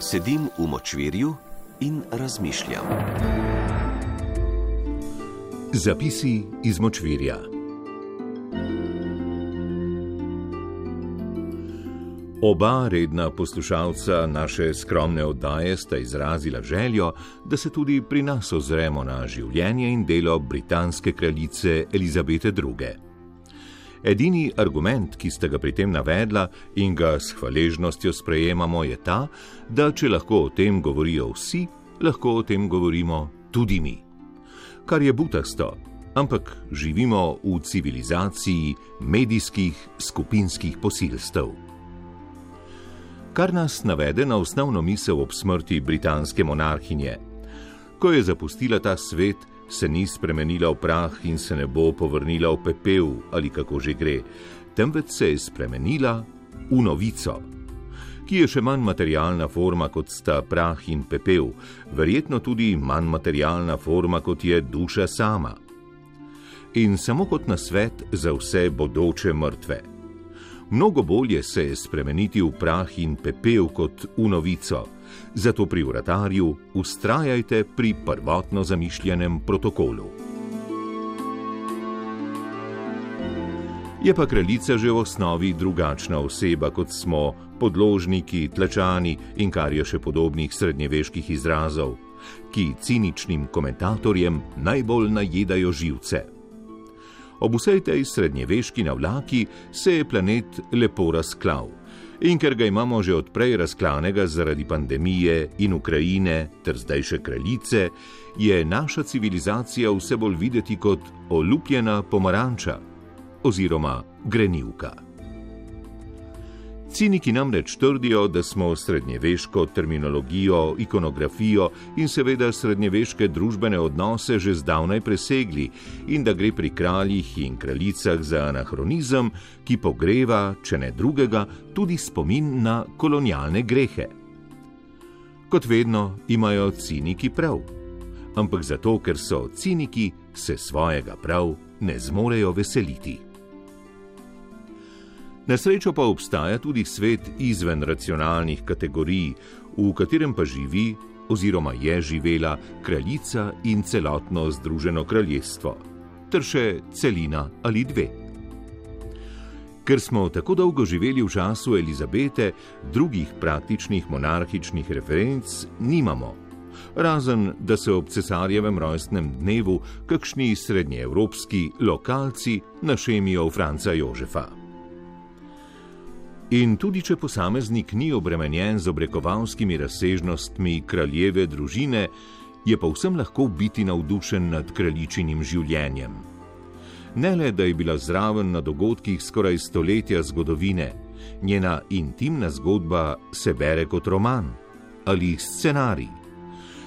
Sedim v močvirju in razmišljam. Zapisi iz močvirja. Oba redna poslušalca naše skromne oddaje sta izrazila željo, da se tudi pri nas ozremo na življenje in delo britanske kraljice Elizabete II. Edini argument, ki sta ga pri tem navedla in ga s hvaležnostjo sprejemamo, je ta, da če lahko o tem govorijo vsi, lahko o tem govorimo tudi mi. Kar je butasto, ampak živimo v civilizaciji medijskih skupinskih posilstev. Kar nas navede na osnovno misel ob smrti britanske monarhinje. Ko je zapustila ta svet, se ni spremenila v prah in se ne bo povrnila v pepel ali kako že gre, temveč se je spremenila v novico, ki je še manj materialna forma kot sta prah in pepel, verjetno tudi manj materialna forma kot je duša sama. In samo kot na svet za vse bodoče mrtve. Mnogo bolje se je spremeniti v prah in pepel kot v novico. Zato pri vratarju ustrajajte pri prvotno zamišljenem protokolu. Je pa kraljica že v osnovi drugačna oseba, kot smo podložniki, tlačani in kar je še podobnih srednjeveških izrazov, ki ciničnim komentatorjem najbolj najedajo živce. Ob vsej tej srednjeveški navlaki se je planet lepo razklav in ker ga imamo že odprej razklanega zaradi pandemije in Ukrajine ter zdaj še kraljice, je naša civilizacija vse bolj videti kot olupljena pomaranča oziroma grenivka. Ciniki namreč trdijo, da smo srednjeveško terminologijo, ikonografijo in seveda srednjeveške družbene odnose že zdavnaj presegli in da gre pri kraljih in kraljicah za anahronizem, ki pogreva, če ne drugega, tudi spomin na kolonialne grehe. Kot vedno imajo ciniki prav, ampak zato, ker so ciniki, se svojega prav ne zmorejo veseliti. Na srečo pa obstaja tudi svet izven racionalnih kategorij, v katerem pa živi oziroma je živela kraljica in celotno Združeno kraljestvo, ter še celina ali dve. Ker smo tako dolgo živeli v času Elizabete, drugih praktičnih monarhičnih referenc nimamo. Razen, da se ob cesarjevem rojstnem dnevu kakšni srednjeevropski lokalci našemijo v Franca Jožefa. In tudi če posameznik ni obremenjen z obrekovalskimi razsežnostmi kraljeve družine, je pa vsem lahko biti navdušen nad kraljičinim življenjem. Ne le, da je bila zraven na dogodkih skoraj stoletja zgodovine, njena intimna zgodba se bere kot roman ali scenarij.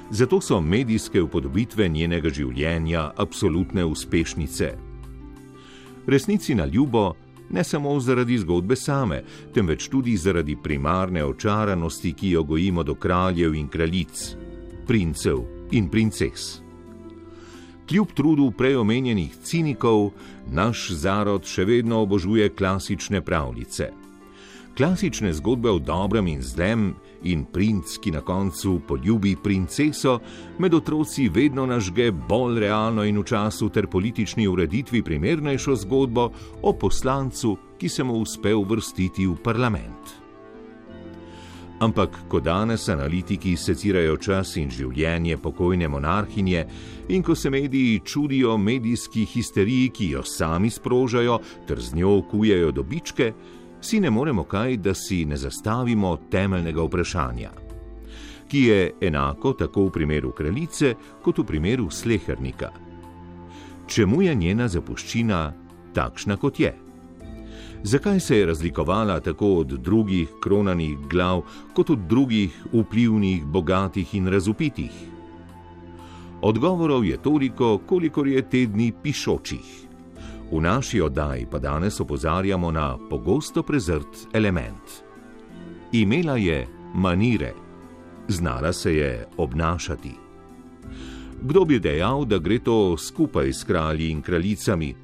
Zato so medijske upodobitve njenega življenja absolutne uspešnice. Resnici na ljubo, ne samo zaradi zgodbe same, temveč tudi zaradi primarne očaranosti, ki jo gojimo do kraljev in kraljic, princev in princes. Kljub trudu preomenjenih cinikov, naš zarod še vedno obožuje klasične pravljice. Klasične zgodbe o dobrem in zlem in princ, ki na koncu poljubi princeso, med otroci vedno nažge bolj realno in v času ter politični ureditvi primernejšo zgodbo o poslancu, ki se mu uspe uvrstiti v parlament. Ampak, ko danes analitiki secirajo čas in življenje pokojne monarhinje, in ko se mediji čudijo medijski histeriji, ki jo sami sprožajo ter z njo kujejo dobičke, si ne moremo kaj, da si ne zastavimo temeljnega vprašanja, ki je enako tako v primeru kraljice, kot v primeru slehernika. Čemu je njena zapuščina takšna, kot je? Zakaj se je razlikovala tako od drugih kronanih glav, kot od drugih vplivnih, bogatih in razupitih? Odgovorov je toliko, kolikor je tedni pišočih. V naši oddaji pa danes opozarjamo na pogosto prezrt element. Imela je manire, znala se je obnašati. Kdo bi dejal, da gre to skupaj s kralji in kraljicami,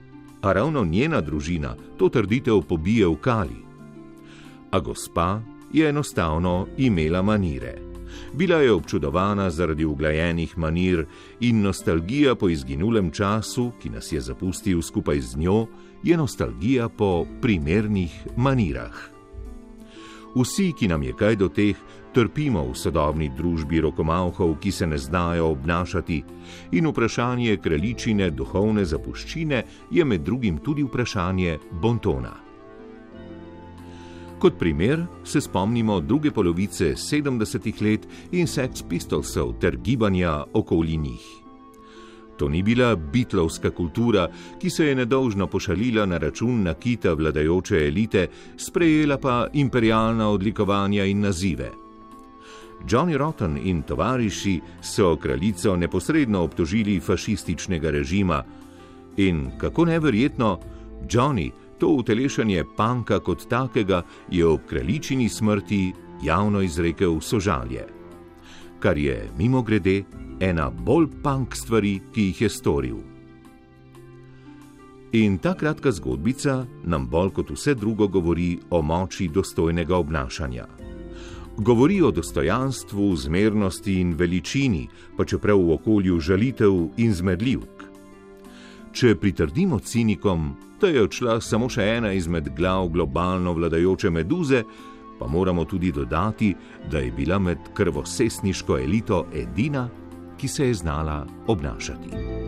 a ravno njena družina to trditev pobije v kali. A gospa je enostavno imela manire, Bila je občudovana zaradi uglajenih manir in nostalgija po izginulem času, ki nas je zapustil skupaj z njo, je nostalgija po primernih manirah. Vsi, ki nam je kaj do teh, trpimo v sodobni družbi rokomavhov, ki se ne znajo obnašati, in vprašanje kraljičine duhovne zapuščine je med drugim tudi vprašanje bontona. Kot primer se spomnimo druge polovice 70-ih let in Sex Pistolsov ter gibanja okoli njih. To ni bila bitlovska kultura, ki se je nedolžno pošalila na račun nakita vladajoče elite, sprejela pa imperialna odlikovanja in nazive. Johnny Rotten in tovariši so kraljico neposredno obtožili fašističnega režima in, kako neverjetno, Johnny, to utelešanje panka kot takega, je ob kraljičini smrti javno izrekel sožalje. Kar je, mimo grede, ena bolj punk stvari, ki jih je storil. In ta kratka zgodbica nam bolj kot vse drugo govori o moči dostojnega obnašanja. Govori o dostojanstvu, zmernosti in veličini, pa čeprav v okolju žalitev in zmedljivk. Če pritrdimo cinikom, da je odšla samo še ena izmed glav globalno vladajoče meduze, pa moramo tudi dodati, da je bila med krvosesniško elito edina, ki se je znala obnašati.